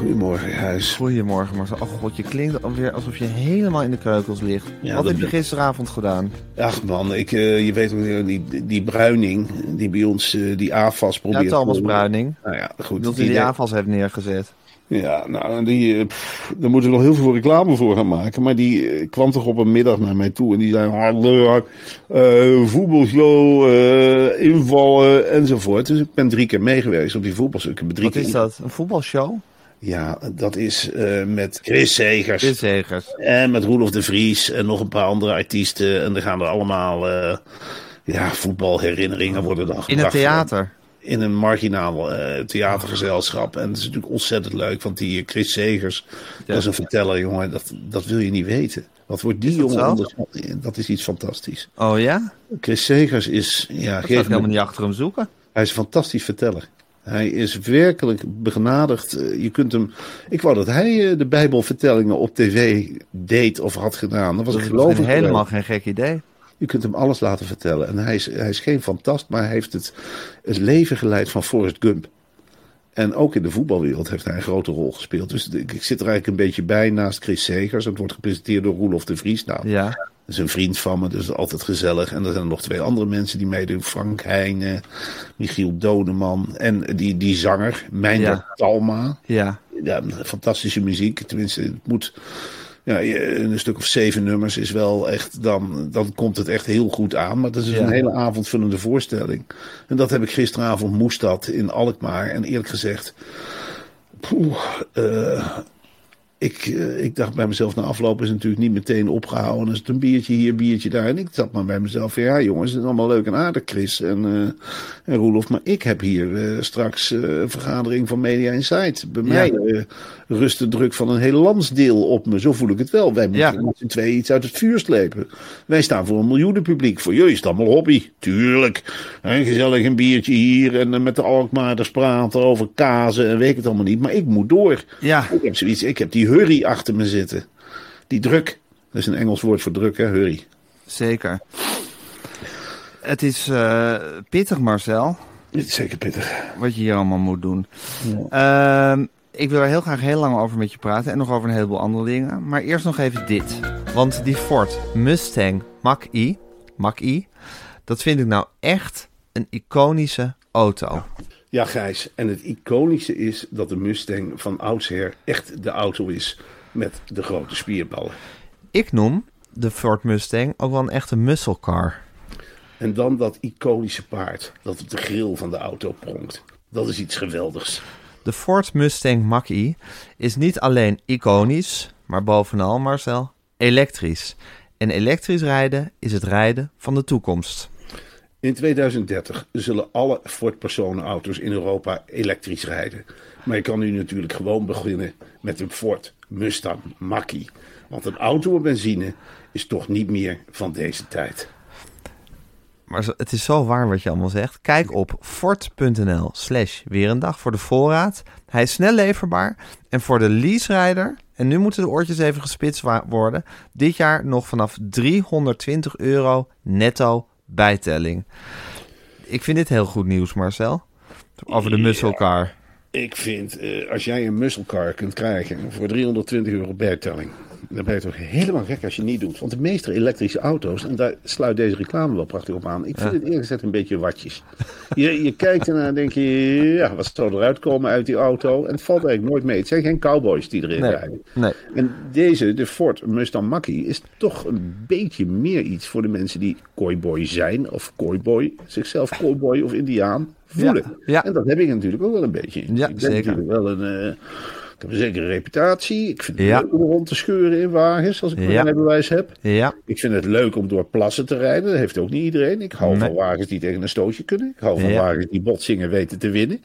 Goedemorgen, Gijs. Goedemorgen Marcel. Oh god, je klinkt alweer alsof je helemaal in de kreukels ligt. Ja, Wat heb je gisteravond gedaan? Ach man, ik, eh, je weet ook, die, die bruining die bij ons eh, die AFAS Ja, probeert... Thomas Bruining. Nou ja, goed. Dat hij die die- afwas heeft neergezet. Ja, nou, die, eh, pff, daar moet ik nog heel veel reclame voor gaan maken. Maar die kwam toch op een middag naar mij toe en die zei: Hallo, eh voetbalshow, eh, invallen enzovoort. Dus ik ben drie keer meegeweest op die voetbalshow. Wat is dat? Een voetbalshow? Ja, dat is eh, met Chris Segers. Dit zegers. En met Roelof de Vries en nog een paar andere artiesten. En er gaan er allemaal eh, ja, voetbalherinneringen worden dan In het theater. In een marginaal eh, theatergezelschap. En dat is natuurlijk ontzettend leuk. Want die Chris Segers, dat is een verteller, jongen. Dat, dat wil je niet weten. Wat wordt die jongen anders? Dat is iets fantastisch. Oh ja? Chris Segers is... Ja, Dat geef me- helemaal niet achter hem zoeken. hij is een fantastisch verteller. Hij is werkelijk begenadigd. Eh, Je kunt hem. Ik wou dat hij eh, de Bijbelvertellingen op tv deed of had gedaan. Dat was Dat ik geloof ik helemaal geen gek idee. Je kunt hem alles laten vertellen. En hij is, hij is geen fantast, maar hij heeft het, het leven geleid van Forrest Gump. En ook in de voetbalwereld heeft hij een grote rol gespeeld. Dus ik, ik zit er eigenlijk een beetje bij naast Chris Segers. Het wordt gepresenteerd door Roelof de Vries. Nou, Ja. Dat is een vriend van me, dus altijd gezellig. En er zijn nog twee andere mensen die meedoen. Frank Heijnen, Michiel Doneman en die, die zanger, Ja. Talma. Ja. Ja, fantastische muziek. Tenminste, het moet... Ja, een stuk of zeven nummers is wel echt... Dan, dan komt het echt heel goed aan. Maar dat is Ja. een hele avondvullende voorstelling. En dat heb ik gisteravond moest dat in Alkmaar. En eerlijk gezegd... Poeh, eh, ik, eh, ik dacht bij mezelf, na afloop is het natuurlijk niet meteen opgehouden. Dan is het een biertje hier, biertje daar. En ik dacht maar bij mezelf, ja jongens, het is allemaal leuk en aardig, Chris en, eh, en Roelof. Maar ik heb hier eh, straks een vergadering van Media Insight. Bij Ja. mij rust de druk van een heel landsdeel op me. Zo voel ik het wel. Wij moeten Ja. met z'n tweeën iets uit het vuur slepen. Wij staan voor een miljoenenpubliek. Voor jullie is het allemaal hobby. Tuurlijk. Hè, gezellig een biertje hier en met de Alkmaarders praten over kazen en weet ik het allemaal niet. Maar ik moet door. Ja. Ik heb zoiets, ik heb die hurry achter me zitten. Die druk. Dat is een Engels woord voor druk, hè, hurry. Zeker. Het is eh, pittig, Marcel, is zeker pittig. wat je hier allemaal moet doen. Ehm, ik wil er heel graag heel lang over met je praten en nog over een heleboel andere dingen. Maar eerst nog even dit. Want die Ford Mustang Mach-E, Mach-E, dat vind ik nou echt een iconische auto. Ja, Gijs. En het iconische is dat de Mustang van oudsher echt de auto is met de grote spierballen. Ik noem de Ford Mustang ook wel een echte muscle car. En dan dat iconische paard dat op de grill van de auto pronkt. Dat is iets geweldigs. De Ford Mustang Mach-E is niet alleen iconisch, maar bovenal, Marcel, elektrisch. En elektrisch rijden is het rijden van de toekomst. In 2030 zullen alle Ford personenauto's in Europa elektrisch rijden. Maar je kan nu natuurlijk gewoon beginnen met een Ford Mustang Mach-E. Want een auto op benzine is toch niet meer van deze tijd. Maar het is zo waar wat je allemaal zegt. Kijk op ford.nl slash weer een dag voor de voorraad. Hij is snel leverbaar. En voor de leaserijder, en nu moeten de oortjes even gespitst worden, dit jaar nog vanaf 320 euro netto bijtelling. Ik vind dit heel goed nieuws, Marcel. Over de muscle car. Ik vind, eh, als jij een muscle car kunt krijgen voor 320 euro bijtelling. Dan ben je toch helemaal gek als je het niet doet. Want de meeste elektrische auto's, en daar sluit deze reclame wel prachtig op aan. Ik vind het eerlijk gezegd een beetje watjes. Je, je kijkt ernaar en denk je, ja, wat zou eruit komen uit die auto? En het valt eigenlijk nooit mee. Het zijn geen cowboys die erin Nee. rijden. Nee. En deze, de Ford Mustang Mach-E, is toch een beetje meer iets voor de mensen die cowboy zijn. Of cowboy, zichzelf cowboy of indiaan voelen. Ja, ja. En dat heb ik natuurlijk ook wel een beetje. Ja, ik ben zeker. natuurlijk wel een... eh, ik heb een zekere reputatie. Ik vind het Ja. leuk om rond te scheuren in wagens als ik mijn Ja. rijbewijs heb. Ja, Ik vind het leuk om door plassen te rijden. Dat heeft ook niet iedereen. Ik hou Nee. van wagens die tegen een stootje kunnen. Ik hou van wagens die botsingen weten te winnen.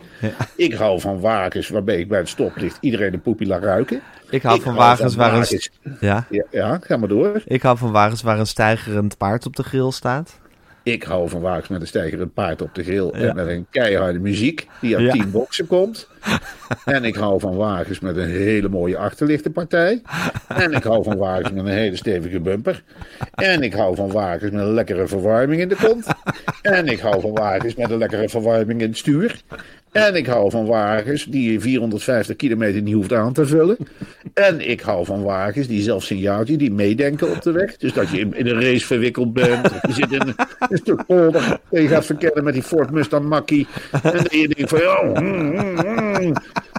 Ik hou van wagens waarbij ik bij het stoplicht iedereen een poepie laat ruiken. ik hou Ik van hou wagens waar een... Ja, ja, ga maar door. ik hou van wagens waar een stijgerend paard op de grill staat. Ik hou van wagens met een stijgerend paard op de grill Ja. en met een keiharde muziek die uit Ja. 10 boksen komt. en ik hou van wagens met een hele mooie achterlichtenpartij. En ik hou van wagens met een hele stevige bumper. En ik hou van wagens met een lekkere verwarming in de kont. En ik hou van wagens met een lekkere verwarming in het stuur. En ik hou van wagens die je 450 kilometer niet hoeft aan te vullen. En ik hou van wagens die zelfs signaaltje, die meedenken op de weg. Dus dat je in, in een race verwikkeld bent. Of je zit in een, een stuk polder. En je gaat verkennen met die Ford Mustang Mach-E. En dat je denkt van, ja, mm, mm, mm.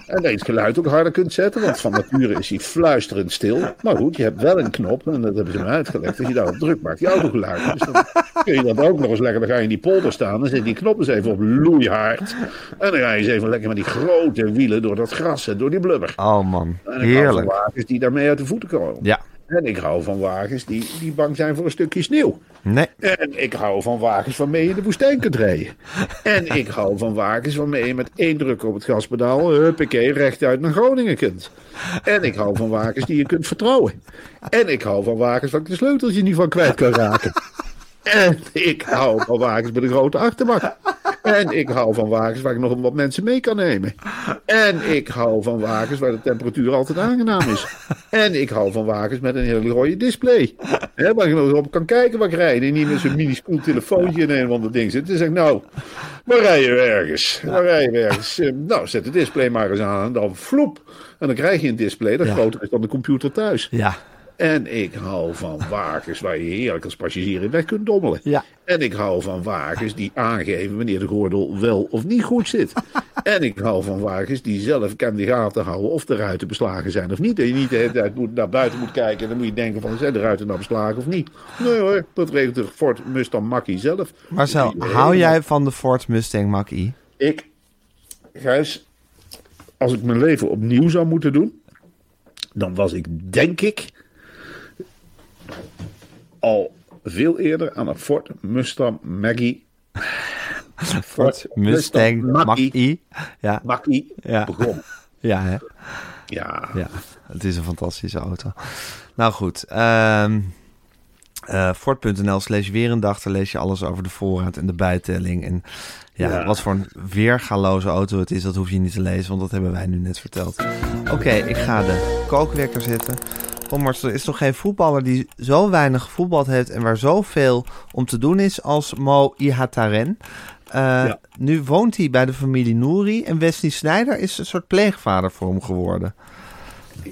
En dat je het geluid ook harder kunt zetten. Want van nature is hij fluisterend stil. Maar goed, je hebt wel een knop. En dat hebben ze me uitgelegd. Als je daarop druk maakt, die autogeluid. Dus dan kun je dat ook nog eens lekker. Dan ga je in die polder staan. Dan zet die knop eens even op loeihard. En dan ga je eens even lekker met die grote wielen door dat gras en door die blubber. Oh man, En heerlijk. wagens die daarmee uit de voeten komen. Ja, En ik hou van wagens die, die bang zijn voor een stukje sneeuw. nee. En ik hou van wagens waarmee je in de woestijn kunt rijden. En ik hou van wagens waarmee je met één druk op het gaspedaal, huppakee, rechtuit naar Groningen kunt. En ik hou van wagens die je kunt vertrouwen. En ik hou van wagens waar ik de sleuteltje niet van kwijt kan raken. En ik hou van wagens met een grote achterbak. En ik hou van wagens waar ik nog wat mensen mee kan nemen. En ik hou van wagens waar de temperatuur altijd aangenaam is. En ik hou van wagens met een hele rode display. Hè, waar je nog op kan kijken waar ik rijd. En niet met zo'n minuscuul telefoontje in een of ander ding zit. Dan zeg ik, nou, waar rijden we ergens? Waar rijden we ergens? Eh, Nou, zet de display maar eens aan. En dan vloep. En dan krijg je een display dat Ja. groter is dan de computer thuis. Ja, En ik hou van wagens waar je heerlijk als passagier in weg kunt dommelen. Ja. En ik hou van wagens die aangeven wanneer de gordel wel of niet goed zit. en ik hou van wagens die zelf kan die gaten houden of de ruiten beslagen zijn of niet. Dat je niet de hele tijd moet, naar buiten moet kijken en dan moet je denken van zijn de ruiten nou beslagen of niet. Nee hoor, dat regelt de Ford Mustang Mach-E zelf. Marcel, hou jij van de Ford Mustang Mach-E? Ik, Gijs, als ik mijn leven opnieuw zou moeten doen, dan was ik, denk ik, al veel eerder aan een Ford Mustang Maggie Ford Mustang. Mach-E. Ja, Mach-E Ja. begonnen. ja, hè? Ja, Ja, het is een fantastische auto. Nou goed, Ford.nl slash weer een dag. Daar lees je alles over de voorraad en de bijtelling. En ja, Ja. wat voor een weergaloze auto het is, dat hoef je niet te lezen, want dat hebben wij nu net verteld. Oké, ik ga de kookwekker zetten. Maar er is toch geen voetballer die zo weinig gevoetbald heeft en waar zoveel om te doen is als Mo Ihataren. Eh, Ja. Nu woont hij bij de familie Nouri en Wesley Snijder is een soort pleegvader voor hem geworden.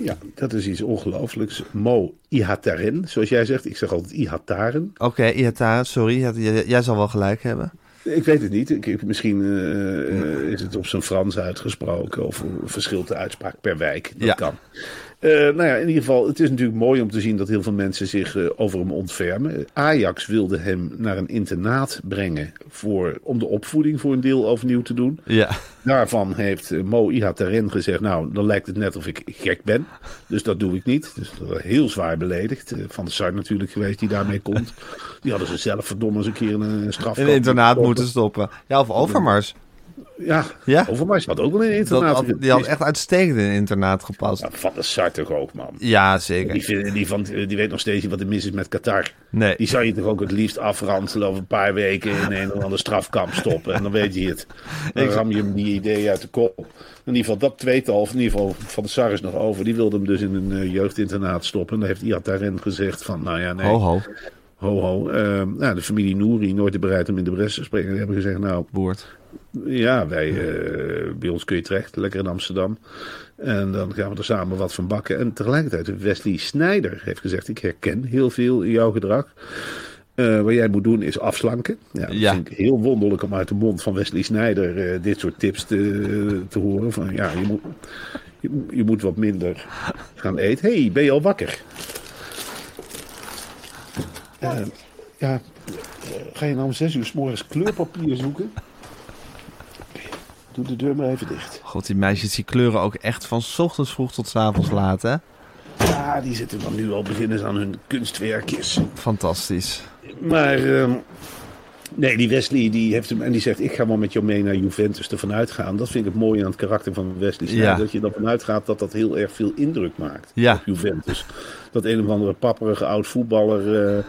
ja, dat is iets ongelooflijks. Mo Ihataren, zoals jij zegt. Ik zeg altijd Ihataren. Oké, Ihataren, sorry, jij- zal wel gelijk hebben. Ik weet het niet. Ik, misschien eh, eh, is het op zijn Frans uitgesproken of verschilt de uitspraak per wijk. Dat Ja. kan. Eh, nou ja, in ieder geval, het is natuurlijk mooi om te zien dat heel veel mensen zich eh, over hem ontfermen. Ajax wilde hem naar een internaat brengen voor, om de opvoeding voor een deel overnieuw te doen. Ja, Daarvan heeft eh, Mo Ihataren gezegd, nou, dan lijkt het net of ik gek ben. Dus dat doe ik niet. Dus dat heel zwaar beledigd. Van de Sar natuurlijk geweest die daarmee komt. Die hadden ze zelf verdomme eens een keer een straf. in internaat moeten stoppen. Ja, of Overmars. Ja, Ja? Overmars had ook wel in een Dat internaat. had, die had echt uitstekend in een internaat gepast. Ja, van de Sar toch ook, man. Ja, zeker. Die, vind- die, van, die weet nog steeds niet wat er mis is met Qatar. Nee. Die zou je toch ook het liefst afranselen over een paar weken in een of ander strafkamp stoppen. En dan weet je het. Dan ram je hem die idee uit de kop. In ieder geval dat tweetal, of in ieder geval van de Sar is nog over. Die wilde hem dus in een eh, jeugdinternaat stoppen. En dan heeft Iat daarin gezegd van, nou ja, nee. Ho, ho. ho ho. Eh, nou, de familie Nouri, nooit bereid om in de bres te springen. Die hebben gezegd, nou, Boert. Ja, wij, eh, bij ons kun je terecht, lekker in Amsterdam. En dan gaan we er samen wat van bakken. En tegelijkertijd, Wesley Snijder heeft gezegd, ik herken heel veel in jouw gedrag. Eh, wat jij moet doen is afslanken. Ja, dat Ja. vind ik heel wonderlijk om uit de mond van Wesley Snijder eh, dit soort tips te, te horen. Van ja, je moet, je, je moet wat minder gaan eten. hey, ben je al wakker? Eh, ja, ga je nou om zes uur s morgens kleurpapier zoeken? Doe de deur maar even dicht. God, die meisjes die kleuren ook echt van 's ochtends vroeg tot 's avonds laat, hè? Ja, die zitten dan nu al beginnen aan hun kunstwerkjes. Fantastisch. Maar ehm, nee, die Wesley die heeft hem en die zegt: Ik ga wel met jou mee naar Juventus ervan uitgaan. Dat vind ik het mooie aan het karakter van Wesley. Ja. Dat je ervan uitgaat dat dat heel erg veel indruk maakt Ja. op Juventus. Dat een of andere papperige oud voetballer. eh,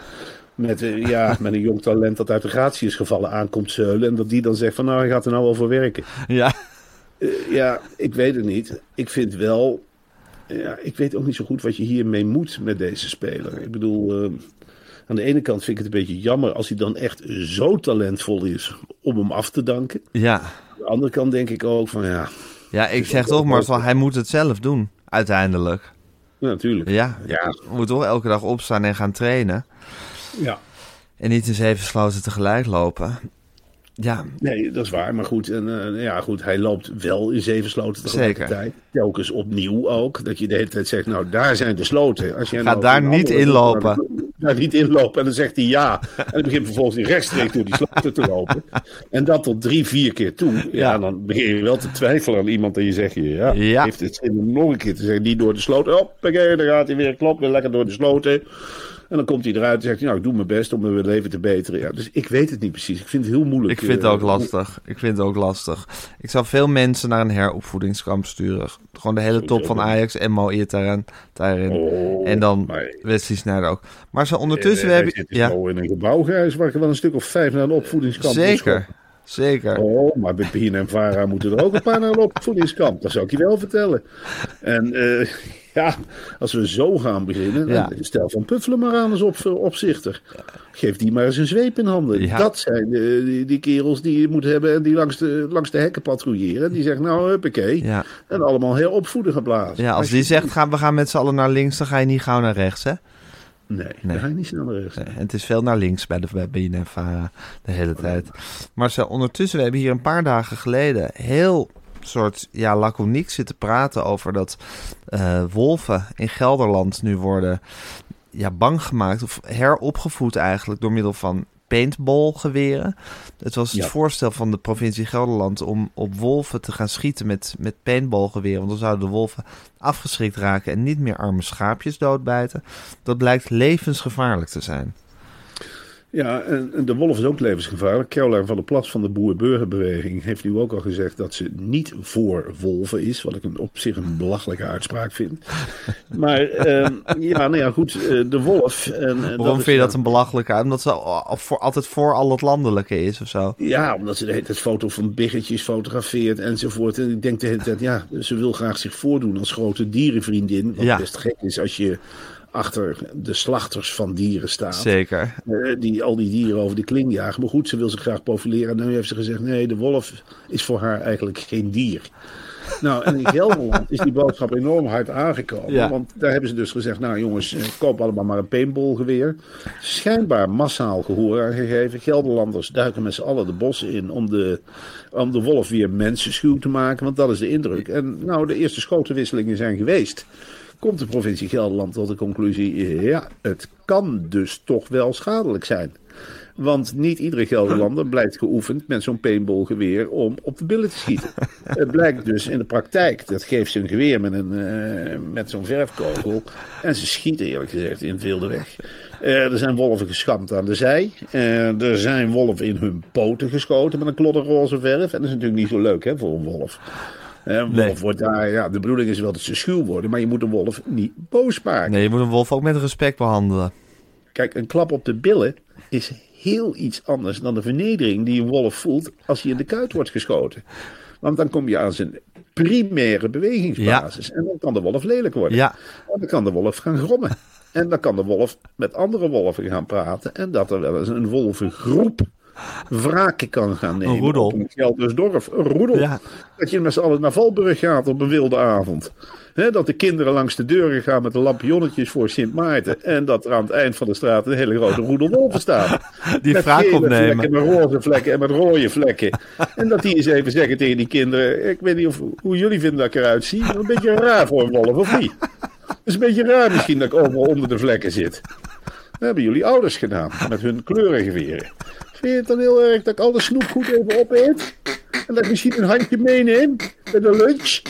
met, eh, ja, met een jong talent dat uit de gratie is gevallen aankomt zeulen. En dat die dan zegt van nou, hij gaat er nou voor werken. Ja, Eh, ja, ik weet het niet. Ik vind wel. Ja, ik weet ook niet zo goed wat je hiermee moet met deze speler. Ik bedoel, eh, aan de ene kant vind ik het een beetje jammer als hij dan echt zo talentvol is om hem af te danken. ja. Aan de andere kant denk ik ook van ja, Ja, ik zeg toch, Marcel, hij moet het zelf doen, uiteindelijk. ja, natuurlijk. Ja, Ja, je moet toch elke dag opstaan en gaan trainen. Ja. En niet in zeven sloten tegelijk lopen. Ja, Nee, dat is waar. Maar goed, en, eh, ja, goed hij loopt wel in zeven sloten tegelijkertijd. Telkens opnieuw ook. Dat je de hele tijd zegt, nou daar zijn de sloten. Als jij Ga nou daar niet inlopen. Daar niet inlopen. En dan zegt hij ja. En dan begint vervolgens rechtstreeks door die sloten te lopen. En dat tot drie, vier keer toe. Ja, Ja. dan begin je wel te twijfelen aan iemand. En je zegt, ja, Ja. heeft het zin om nog een keer te zeggen. Die door de sloten. Hoppakee, dan gaat hij weer. Klopt, weer lekker door de sloten. En dan komt hij eruit en zegt hij, nou, ik doe mijn best om mijn leven te beteren. Ja, dus ik weet het niet precies. Ik vind het heel moeilijk. ik vind het eh, ook lastig. Ik vind het ook lastig. Ik zou veel mensen naar een heropvoedingskamp sturen. Gewoon de hele top van Ajax en Mo Iataren daarin. Oh, en dan maar- Wesley Sneijder ook. Maar zo ondertussen, we hebben... Ja, zo in een gebouwgrijs waar ik wel een stuk of vijf naar een opvoedingskamp zeker. Zeker. Oh, maar bij Pien en Vara moeten er ook een paar naar een opvoedingskamp. Dat zou ik je wel vertellen. En eh, ja, als we zo gaan beginnen, Ja. stel Van Puffelen maar aan als op, opzichter. Geef die maar eens een zweep in handen. Ja. Dat zijn de, die, die kerels die je moet hebben en die langs de, langs de hekken patrouilleren. Die zeggen nou, huppakee. Ja. En allemaal heel opvoeden geblazen. Ja, als die zegt, gaan, we gaan met z'n allen naar links, dan ga je niet gauw naar rechts, hè? Nee, Nee. dan ga je niet snel naar rechts. Nee, en het is veel naar links bij de bij BNNVARA de hele tijd. Maar ondertussen, we hebben hier een paar dagen geleden heel soort ja, laconiek zitten praten over dat eh, wolven in Gelderland nu worden ja, bang gemaakt of heropgevoed eigenlijk door middel van paintballgeweren. Het was het Ja. voorstel van de provincie Gelderland om op wolven te gaan schieten met, met paintballgeweren. Want dan zouden de wolven afgeschrikt raken en niet meer arme schaapjes doodbijten. Dat blijkt levensgevaarlijk te zijn. Ja, en de wolf is ook levensgevaarlijk. Caroline van der Plas van de Boer-Burgerbeweging heeft nu ook al gezegd dat ze niet voor wolven is. Wat ik een, op zich een belachelijke uitspraak vind. Maar ehm, ja, nou ja, goed, eh, de wolf. En, Waarom vind je dat een belachelijke? Omdat ze voor, altijd voor al het landelijke is of zo? Ja, omdat ze de hele tijd foto van biggetjes fotografeert enzovoort. En ik denk de hele tijd, ja, ze wil graag zich voordoen als grote dierenvriendin. Wat Ja. best gek is als je achter de slachters van dieren staat. Zeker. Eh, die al die dieren over de kling jagen. Maar goed, ze wil zich graag profileren. En nu heeft ze gezegd: nee, de wolf is voor haar eigenlijk geen dier. Nou, en in Gelderland is die boodschap enorm hard aangekomen. Ja. Want daar hebben ze dus gezegd: nou jongens, eh, koop allemaal maar een paintballgeweer. Schijnbaar massaal gehoor aangegeven. Gelderlanders duiken met z'n allen de bossen in om de, om de wolf weer mensenschuw te maken. Want dat is de indruk. En nou, de eerste schotenwisselingen zijn geweest komt de provincie Gelderland tot de conclusie: ja, het kan dus toch wel schadelijk zijn. Want niet iedere Gelderlander blijkt geoefend met zo'n paintballgeweer om op de billen te schieten. Het blijkt dus in de praktijk, dat geeft ze een geweer met, een, eh, met zo'n verfkogel. En ze schieten eerlijk gezegd in het wilde weg. Eh, er zijn wolven geschampt aan de zij. Eh, er zijn wolven in hun poten geschoten met een klodder roze verf. En dat is natuurlijk niet zo leuk hè, voor een wolf. Een wolf Nee. wordt daar, ja, de bedoeling is wel dat ze schuw worden, maar je moet een wolf niet boos maken. Nee, je moet een wolf ook met respect behandelen. Kijk, een klap op de billen is heel iets anders dan de vernedering die een wolf voelt als hij in de kuit wordt geschoten. Want dan kom je aan zijn primaire bewegingsbasis. En dan kan de wolf lelijk worden. Ja. En dan kan de wolf gaan grommen. En dan kan de wolf met andere wolven gaan praten. En dat er wel eens een wolvengroep wraken kan gaan nemen. Een roedel. Op een Geldersdorf. Een roedel. Ja. Dat je met z'n allen naar Valburg gaat op een wilde avond. Dat de kinderen langs de deuren gaan met de lampionnetjes voor Sint Maarten. En dat er aan het eind van de straat een hele grote roedel wolven staat. Die met gele opnemen. vlekken, met roze vlekken en met rode vlekken. En dat die eens even zeggen tegen die kinderen. Ik weet niet of, hoe jullie vinden dat ik eruit zie. Een beetje raar voor een wolf, of niet? Het is een beetje raar misschien dat ik overal onder de vlekken zit. Dat hebben jullie ouders gedaan. Met hun kleurengeweren. Vind het dan heel erg dat ik al de snoep goed even opeet? En dat ik misschien een handje meeneem bij de lunch?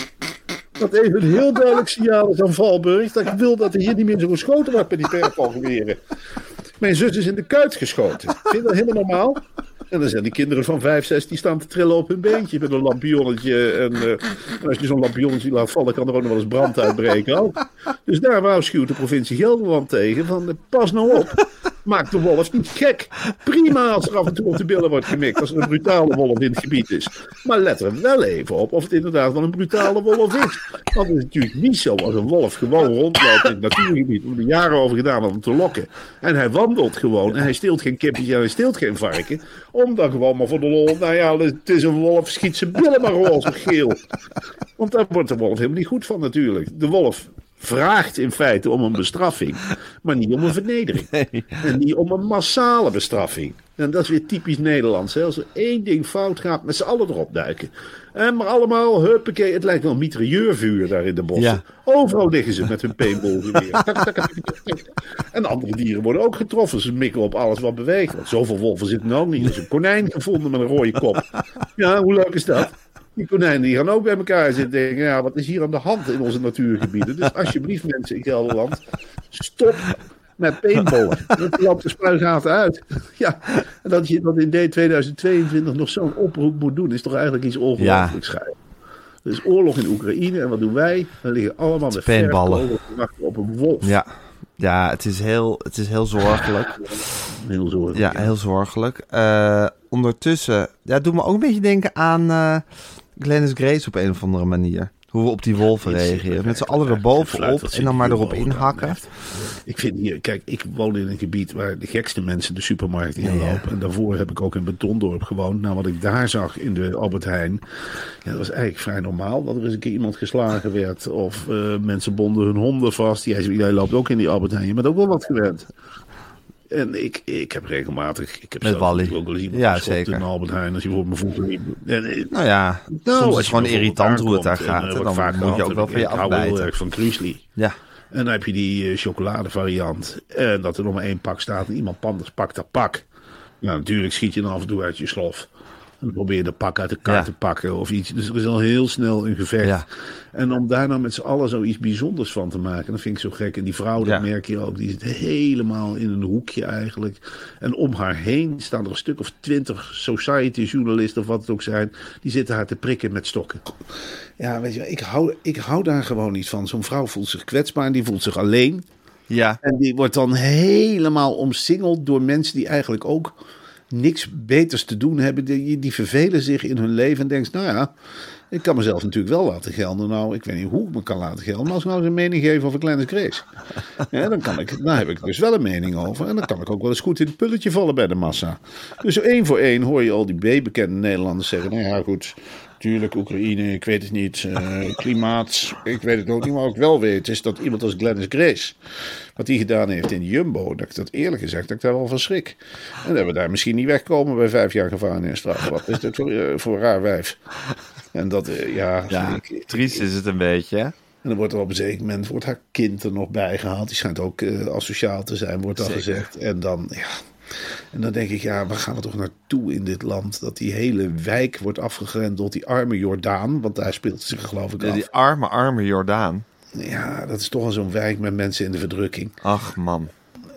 Dat even een heel duidelijk signaal is aan Valburg. Dat ik wil dat er hier niet meer zo geschoten wordt met die paintballgeweren. Mijn zus is in de kuit geschoten. Vind je dat helemaal normaal? En dan zijn die kinderen van 5, 6 die staan te trillen op hun beentje met een lampionnetje. En, eh, en als je zo'n lampionnetje laat vallen, kan er ook nog wel eens brand uitbreken. ook. Dus daar waarschuwt de provincie Gelderland tegen: van eh, pas nou op. Maak de wolf niet gek. Prima als er af en toe op de billen wordt gemikt. Als er een brutale wolf in het gebied is. Maar let er wel even op of het inderdaad wel een brutale wolf is. Want het is natuurlijk niet zo als een wolf gewoon rondloopt in het natuurgebied. We hebben jaren over gedaan om hem te lokken. En hij wandelt gewoon. En hij steelt geen kippetje en hij steelt geen varken. Om dan gewoon maar voor de lol. Nou ja, het is een wolf. Schiet zijn billen maar roze geel. Want daar wordt de wolf helemaal niet goed van natuurlijk. De wolf vraagt in feite om een bestraffing, maar niet om een vernedering. En niet om een massale bestraffing. En dat is weer typisch Nederlands. Hè? Als er één ding fout gaat, met z'n allen erop duiken. En maar allemaal, huppakee, het lijkt wel mitrailleurvuur daar in de bossen. Ja. Overal liggen ze met hun tak. en andere dieren worden ook getroffen. Ze mikken op alles wat beweegt. Want zoveel wolven zitten ook niet. Er is een konijn gevonden met een rode kop. Ja, hoe leuk is dat? Die konijnen die gaan ook bij elkaar zitten denken, ja, wat is hier aan de hand in onze natuurgebieden? Dus alsjeblieft mensen in Gelderland, stop met paintballen. Dat loopt de spuigaten uit. Ja, en dat je dat in D 2022 nog zo'n oproep moet doen, is toch eigenlijk iets ongelooflijks schijf. Er is oorlog in Oekraïne en wat doen wij? We liggen allemaal met paintballen. op een wolf. Ja, ja het, is heel, het is heel zorgelijk. Heel zorgelijk. Ja, heel zorgelijk. Eh, ondertussen, ja, doet me ook een beetje denken aan eh Glennis Grace op een of andere manier. Hoe we op die wolven reageren. Met z'n allen er bovenop en dan maar erop inhakken. Ik vind hier, kijk, ik woon in een gebied waar de gekste mensen de supermarkt inlopen. En daarvoor heb ik ook in Betondorp gewoond. Nou, wat ik daar zag in de Albert Heijn, ja, dat was eigenlijk vrij normaal. Dat er eens een keer iemand geslagen werd. Of eh, mensen bonden hun honden vast. Jij, jij loopt ook in die Albert Heijn. Je bent ook wel wat gewend. En ik, ik heb regelmatig, ik heb Met Wally. natuurlijk ook wel eens iemand Ja, zeker. in Albert Heijn. Als je voor mijn voeten eh, Nou ja, soms is gewoon bijvoorbeeld irritant hoe het daar en, gaat. eh, En dan vaak moet je ook wel van je Ik hou heel afbijten. erg van Kruisli. Ja, En dan heb je die eh, chocoladevariant. En dat er nog maar één pak staat en iemand anders pakt dat pak. Nou, natuurlijk schiet je dan af en toe uit je slof. En dan probeer je de pak uit de kar Ja. te pakken of iets. Dus er is al heel snel een gevecht. Ja. En om daar nou met z'n allen zoiets bijzonders van te maken, dat vind ik zo gek. En die vrouw, dat merk je ook, die zit helemaal in een hoekje eigenlijk. En om haar heen staan er een stuk of twintig society-journalisten of wat het ook zijn. Die zitten haar te prikken met stokken. Ja, weet je, ik hou, ik hou daar gewoon niet van. Zo'n vrouw voelt zich kwetsbaar en die voelt zich alleen. ja. En die wordt dan helemaal omsingeld door mensen die eigenlijk ook niks beters te doen hebben. Die, die vervelen zich in hun leven en denken, nou ja, ik kan mezelf natuurlijk wel laten gelden. Nou, ik weet niet hoe ik me kan laten gelden. Maar als ik nou eens een mening geef over Kleine Grace. Dan, kan ik, dan heb ik dus wel een mening over. En dan kan ik ook wel eens goed in het pulletje vallen bij de massa. Dus één voor één hoor je al die B-bekende Nederlanders zeggen, nou ja, goed... Tuurlijk, Oekraïne, ik weet het niet. eh, klimaat, ik weet het ook niet. Maar wat ik wel weet is dat iemand als Glennis Grace... wat hij gedaan heeft in Jumbo... dat ik dat eerlijk gezegd, dat ik daar wel van schrik. En dat we daar misschien niet wegkomen bij vijf jaar gevangenisstraf. Wat is dit voor, eh, voor raar wijf? En dat, eh, ja... ja ik- triest is het een beetje. hè? en dan wordt er op een zeker moment wordt haar kind er nog bij gehaald. Die schijnt ook asociaal te zijn, wordt dan gezegd. En dan, ja. En dan denk ik, ja, waar gaan we toch naartoe in dit land? Dat die hele wijk wordt afgegrend door die arme Jordaan. Want daar speelt ze zich geloof ik af. Die arme, arme Jordaan. Ja, dat is toch al zo'n wijk met mensen in de verdrukking. Ach man.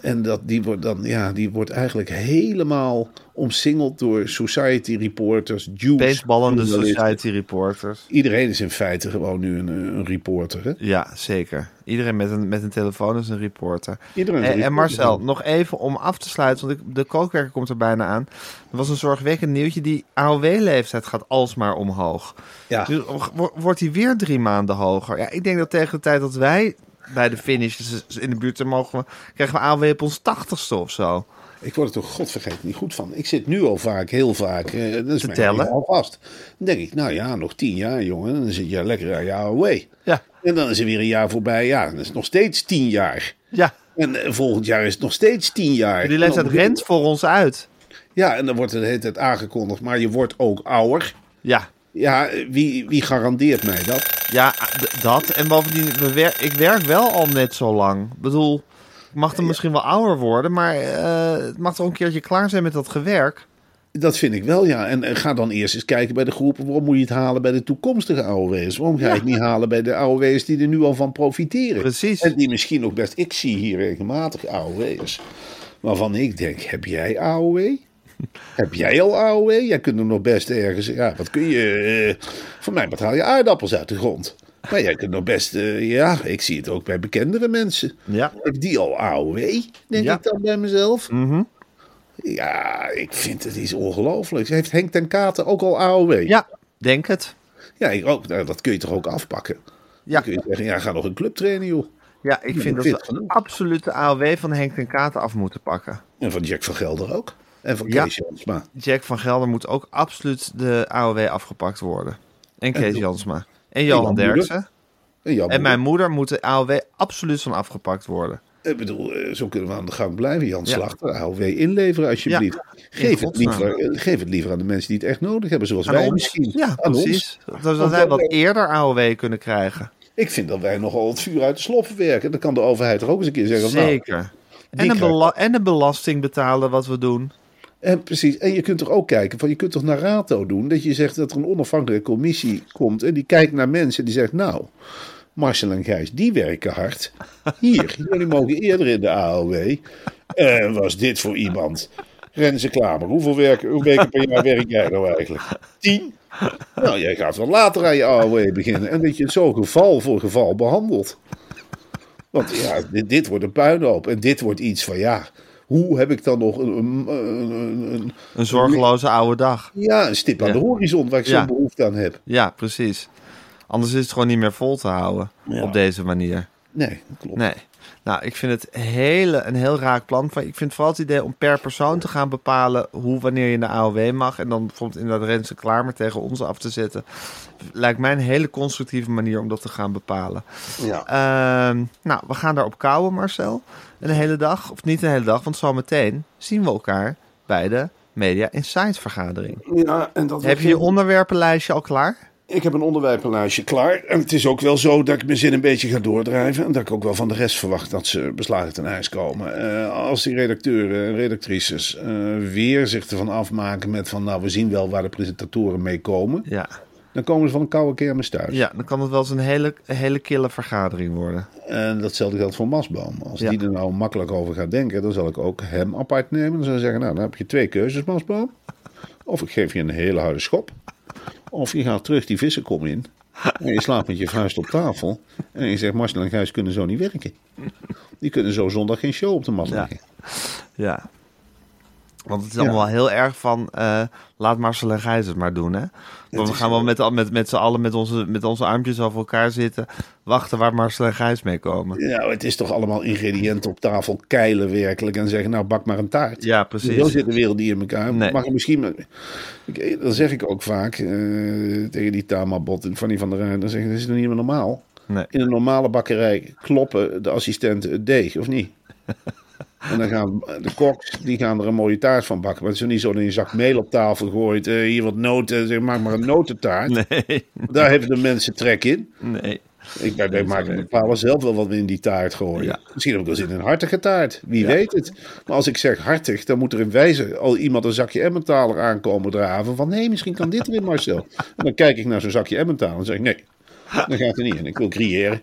En dat, die, wordt dan, ja, die wordt eigenlijk helemaal omsingeld door society reporters, Jews. Baseballende society reporters. Iedereen is in feite gewoon nu een, een reporter. Hè? Ja, zeker. Iedereen met een, met een telefoon is een reporter. Iedereen een en. Marcel, nog even om af te sluiten, want ik, de kookwerker komt er bijna aan. Er was een zorgwekkend nieuwtje, die AOW-leeftijd gaat alsmaar omhoog. Ja. Dus wo- wordt die weer drie maanden hoger? Ja, ik denk dat tegen de tijd dat wij bij de finish dus in de buurt zijn, mogen we, krijgen we AOW op ons tachtigste of zo. Ik word er toch godvergeten niet goed van. Ik zit nu al vaak, heel vaak, eh, dat is Te tellen. al vast. Dan denk ik, nou ja, nog tien jaar jongen, dan zit je lekker aan je AOW. Ja, En dan is er weer een jaar voorbij, ja, dan is het nog steeds tien jaar. ja. En eh, volgend jaar is het nog steeds tien jaar. Die leeftijd En dan- rent voor ons uit. Ja, en dan wordt het de hele tijd aangekondigd, maar je wordt ook ouder. Ja, Ja, wie, wie garandeert mij dat? ja dat. En bovendien, we wer- ik werk wel al net zo lang. Ik bedoel, ik mag dan misschien wel ouder worden, maar eh, het mag toch een keertje klaar zijn met dat gewerk. Dat vind ik wel, ja. En, en ga dan eerst eens kijken bij de groepen. Waarom moet je het halen bij de toekomstige AOW's? Waarom ga je het niet halen bij de AOW's die er nu al van profiteren? Precies. En die misschien ook best... Ik zie hier regelmatig AOW'ers. Waarvan ik denk, heb jij AOW? heb jij al AOW? Jij kunt er nog best ergens... Ja, wat kun je... eh, voor mij betaal je aardappels uit de grond. Maar jij kunt nog best... eh, ja, ik zie het ook bij bekendere mensen. Ja. Heb die al AOW? Denk Ja. ik dan bij mezelf. Mhm. Ja, ik vind het iets ongelooflijks. Heeft Henk ten Katen ook al AOW? Ja, denk het. Ja, ik ook. Nou, dat kun je toch ook afpakken? Ja, Dan kun je zeggen, ja, ga nog een club trainen, joh. ja ik Ja, vind dat we absoluut de AOW van Henk ten Katen af moeten pakken. En van Jack van Gelder ook. En van Ja. Kees Jansma. Jack van Gelder moet ook absoluut de AOW afgepakt worden. En Kees En- Jansma. En Johan. Derksen. En, En mijn Moeder. moet de AOW absoluut van afgepakt worden. Ik bedoel, eh, zo kunnen we aan de gang blijven. Jan Ja. Slachter, AOW inleveren alsjeblieft. Ja, Geef, het liever, eh, geef het liever aan de mensen die het echt nodig hebben. Zoals Aan wij ons. misschien. Ja, Aan ons. precies. Dat, wij wat eerder AOW kunnen krijgen. Ik vind dat wij nogal het vuur uit de sloffen werken. Dan kan de overheid er ook eens een keer zeggen. nou, Zeker. En een, en een belasting betalen wat we doen. En precies. En je kunt toch ook kijken, van je kunt toch naar Rato doen, dat je zegt dat er een onafhankelijke commissie komt en die kijkt naar mensen en die zegt, nou, Marcel en Gijs, die werken hard. Hier, jullie mogen eerder in de AOW. En was dit voor iemand? Renze Klamer, hoeveel werken, hoe weken per jaar werk jij nou eigenlijk? Tien? Nou, jij gaat wel later aan je AOW beginnen. En dat je het zo geval voor geval behandelt. Want ja, dit, dit wordt een puinhoop. En dit wordt iets van, ja, hoe heb ik dan nog een, een, een, een- Een zorgeloze oude dag. ja, een stip aan de horizon waar ik zo'n behoefte aan heb. Ja, precies. Anders is het gewoon niet meer vol te houden op deze manier. Nee, klopt. Nee. Nou, ik vind het hele, een heel raak plan. Van- Ik vind vooral het idee om per persoon te gaan bepalen hoe, wanneer je de AOW mag. En dan bijvoorbeeld in dat Renze Klamer tegen ons af te zetten. Lijkt mij een hele constructieve manier om dat te gaan bepalen. Ja. Ehm, nou, we gaan daarop kouwen, Marcel. Een hele dag, of niet een hele dag, want zometeen zien we elkaar bij de Media Insight vergadering. ja, en dat Heb je je onderwerpenlijstje al klaar? Ik heb een onderwijpenlijstje klaar. En het is ook wel zo dat ik mijn zin een beetje ga doordrijven. En dat ik ook wel van de rest verwacht dat ze beslagen ten ijs komen. Eh, als die redacteuren en redactrices eh, weer zich ervan afmaken met van... nou, we zien wel waar de presentatoren mee komen. Ja. Dan komen ze van een koude kermis thuis. Ja, dan kan het wel eens een hele, hele kille vergadering worden. En datzelfde geldt voor Masboom. Als Ja. die er nou makkelijk over gaat denken, dan zal ik ook hem apart nemen. Dan zal ik zeggen, nou, dan heb je twee keuzes, Masboom. Of ik geef je een hele harde schop. Of je gaat terug die vissenkom in. En je slaapt met je vuist op tafel. En je zegt, Marcel en Gijs kunnen zo niet werken. Die kunnen zo zondag geen show op de mat Ja. leggen. Ja. Want het is Ja. allemaal heel erg van, eh, laat Marcel en Gijs het maar doen, hè? Want we gaan wel met, met, met z'n allen met onze, met onze armpjes over elkaar zitten, wachten waar Marcel en Gijs mee komen. Nou, het is toch allemaal ingrediënten op tafel keilen werkelijk. En zeggen, nou, bak maar een taart. Ja, precies. Zo zit de wereld niet in elkaar. Nee. Mag misschien... maar- Ik- Dan zeg ik ook vaak eh, tegen die Tamabot en Fanny van der Rijn. Dan zeg ik, dat is nog niet meer normaal. Nee. In een normale bakkerij kloppen de assistenten het deeg, of niet? En dan gaan de koks, die gaan er een mooie taart van bakken. Maar het is niet zo dat je een zak meel op tafel gooit. eh, hier wat noten, zeg, maak maar een notentaart. Nee, Daar hebben de mensen trek in. nee. Ik, wij maken bepalen zelf wel wat we in die taart gooien. Ja. Misschien ik wel zin in een hartige taart. Wie weet het. Maar als ik zeg hartig, dan moet er in wijze al iemand een zakje Emmentaler aankomen draven. Van nee, misschien kan dit erin, Marcel. En dan kijk ik naar zo'n zakje Emmentaler en zeg ik nee, dat gaat er niet in. Ik wil creëren.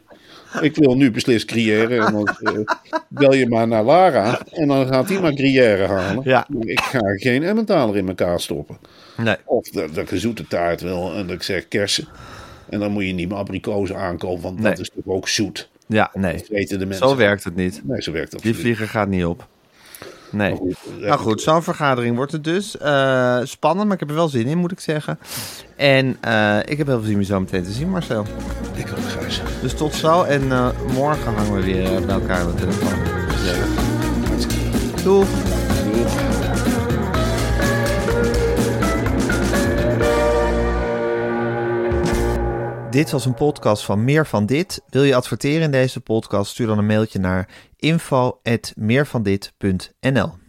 Ik wil nu beslist Gruyère. En dan eh, bel je maar naar Lara. En dan gaat hij maar Gruyère halen. Ja. Ik ga geen Emmentaler in elkaar stoppen. Nee. Of dat, dat ik een zoete taart wil en dat ik zeg kersen. En dan moet je niet meer abrikozen aankomen, want Nee. dat is toch ook zoet. Ja, nee. Dat weten de mensen. Zo werkt het niet. Nee, zo werkt dat. Die vlieger gaat niet op. Nee. Maar goed, Nou goed, zo'n vergadering wordt het dus. Eh, spannend, maar ik heb er wel zin in, moet ik zeggen. En eh, ik heb heel veel zin om je zo meteen te zien, Marcel. Ik. Dus tot zo. En eh, morgen hangen we weer bij elkaar aan de telefoon. Doeg. Dit was een podcast van Meer van Dit. Wil je adverteren in deze podcast? Stuur dan een mailtje naar info.meervandit.nl